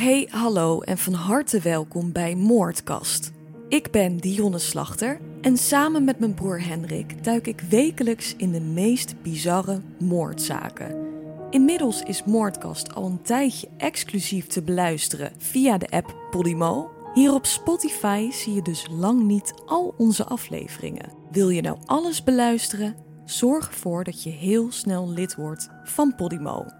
Hey, hallo en van harte welkom bij Moordkast. Ik ben Dionne Slachter en samen met mijn broer Hendrik duik ik wekelijks in de meest bizarre moordzaken. Inmiddels is Moordkast al een tijdje exclusief te beluisteren via de app Podimo. Hier op Spotify zie je dus lang niet al onze afleveringen. Wil je nou alles beluisteren? Zorg ervoor dat je heel snel lid wordt van Podimo.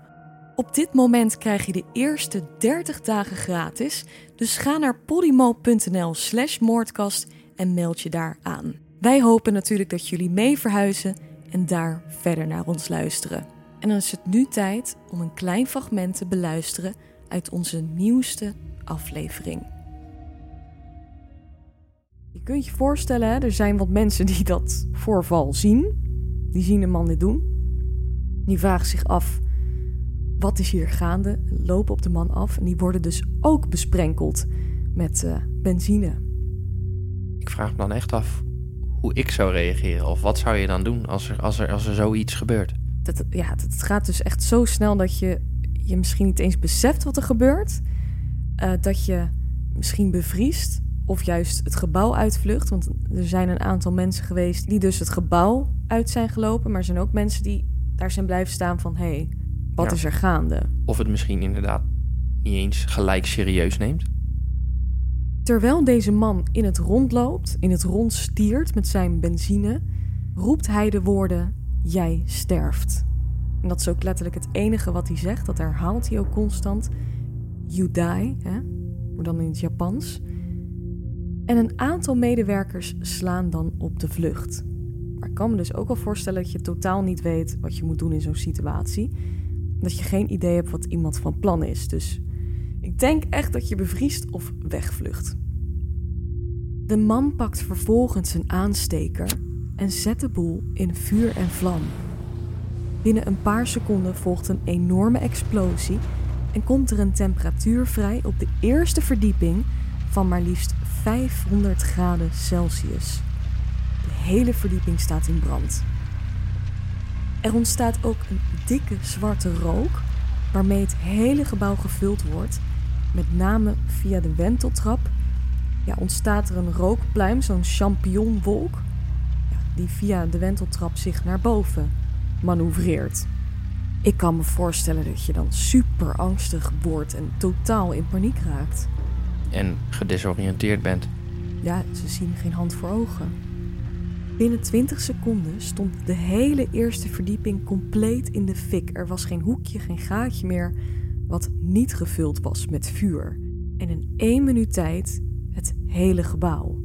Op dit moment krijg je de eerste 30 dagen gratis, dus ga naar podimo.nl/slash moordkast en meld je daar aan. Wij hopen natuurlijk dat jullie mee verhuizen en daar verder naar ons luisteren. En dan is het nu tijd om een klein fragment te beluisteren uit onze nieuwste aflevering. Je kunt je voorstellen, er zijn wat mensen die dat voorval zien. Die zien een man dit doen. Die vragen zich af, wat is hier gaande? Lopen op de man af en die worden dus ook besprenkeld met uh, benzine. Ik vraag me dan echt af hoe ik zou reageren. Of wat zou je dan doen als er, als er, als er zoiets gebeurt? Dat, ja, het gaat dus echt zo snel dat je je misschien niet eens beseft wat er gebeurt. Uh, dat je misschien bevriest of juist het gebouw uitvlucht. Want er zijn een aantal mensen geweest die dus het gebouw uit zijn gelopen. Maar er zijn ook mensen die daar zijn blijven staan van... hé, hey, wat is er gaande? Of het misschien inderdaad niet eens gelijk serieus neemt. Terwijl deze man in het rond loopt, in het rond stiert met zijn benzine... roept hij de woorden, jij sterft. En dat is ook letterlijk het enige wat hij zegt. Dat herhaalt hij ook constant. You die, hè? maar dan in het Japans... En een aantal medewerkers slaan dan op de vlucht. Maar ik kan me dus ook wel voorstellen dat je totaal niet weet wat je moet doen in zo'n situatie. Dat je geen idee hebt wat iemand van plan is. Dus ik denk echt dat je bevriest of wegvlucht. De man pakt vervolgens een aansteker en zet de boel in vuur en vlam. Binnen een paar seconden volgt een enorme explosie en komt er een temperatuur vrij op de eerste verdieping van maar liefst 500 graden Celsius. De hele verdieping staat in brand. Er ontstaat ook een dikke zwarte rook waarmee het hele gebouw gevuld wordt. Met name via de wenteltrap ja, ontstaat er een rookpluim, zo'n champignonwolk, ja, die via de wenteltrap zich naar boven manoeuvreert. Ik kan me voorstellen dat je dan super angstig wordt en totaal in paniek raakt en gedesoriënteerd bent. Ja, ze zien geen hand voor ogen. Binnen 20 seconden stond de hele eerste verdieping compleet in de fik. Er was geen hoekje, geen gaatje meer wat niet gevuld was met vuur. En in één minuut tijd het hele gebouw.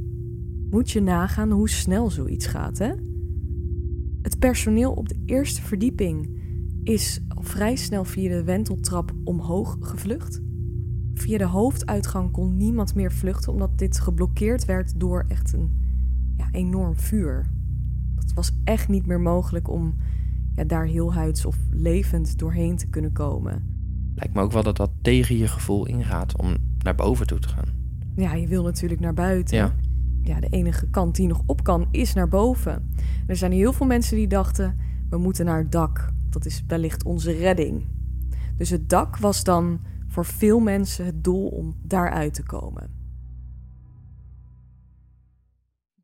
Moet je nagaan hoe snel zoiets gaat, hè? Het personeel op de eerste verdieping is al vrij snel via de wenteltrap omhoog gevlucht. Via de hoofduitgang kon niemand meer vluchten, omdat dit geblokkeerd werd door echt een ja, enorm vuur. Het was echt niet meer mogelijk om ja, daar heel huids of levend doorheen te kunnen komen. Lijkt me ook wel dat dat tegen je gevoel ingaat om naar boven toe te gaan. Ja, je wil natuurlijk naar buiten. Ja. ja, de enige kant die nog op kan is naar boven. er zijn heel veel mensen die dachten: we moeten naar het dak. Dat is wellicht onze redding. Dus het dak was dan voor veel mensen het doel om daaruit te komen.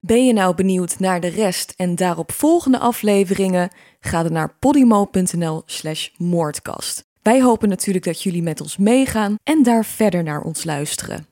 Ben je nou benieuwd naar de rest en daarop volgende afleveringen? Ga dan naar podimo.nl/slash moordkast. Wij hopen natuurlijk dat jullie met ons meegaan en daar verder naar ons luisteren.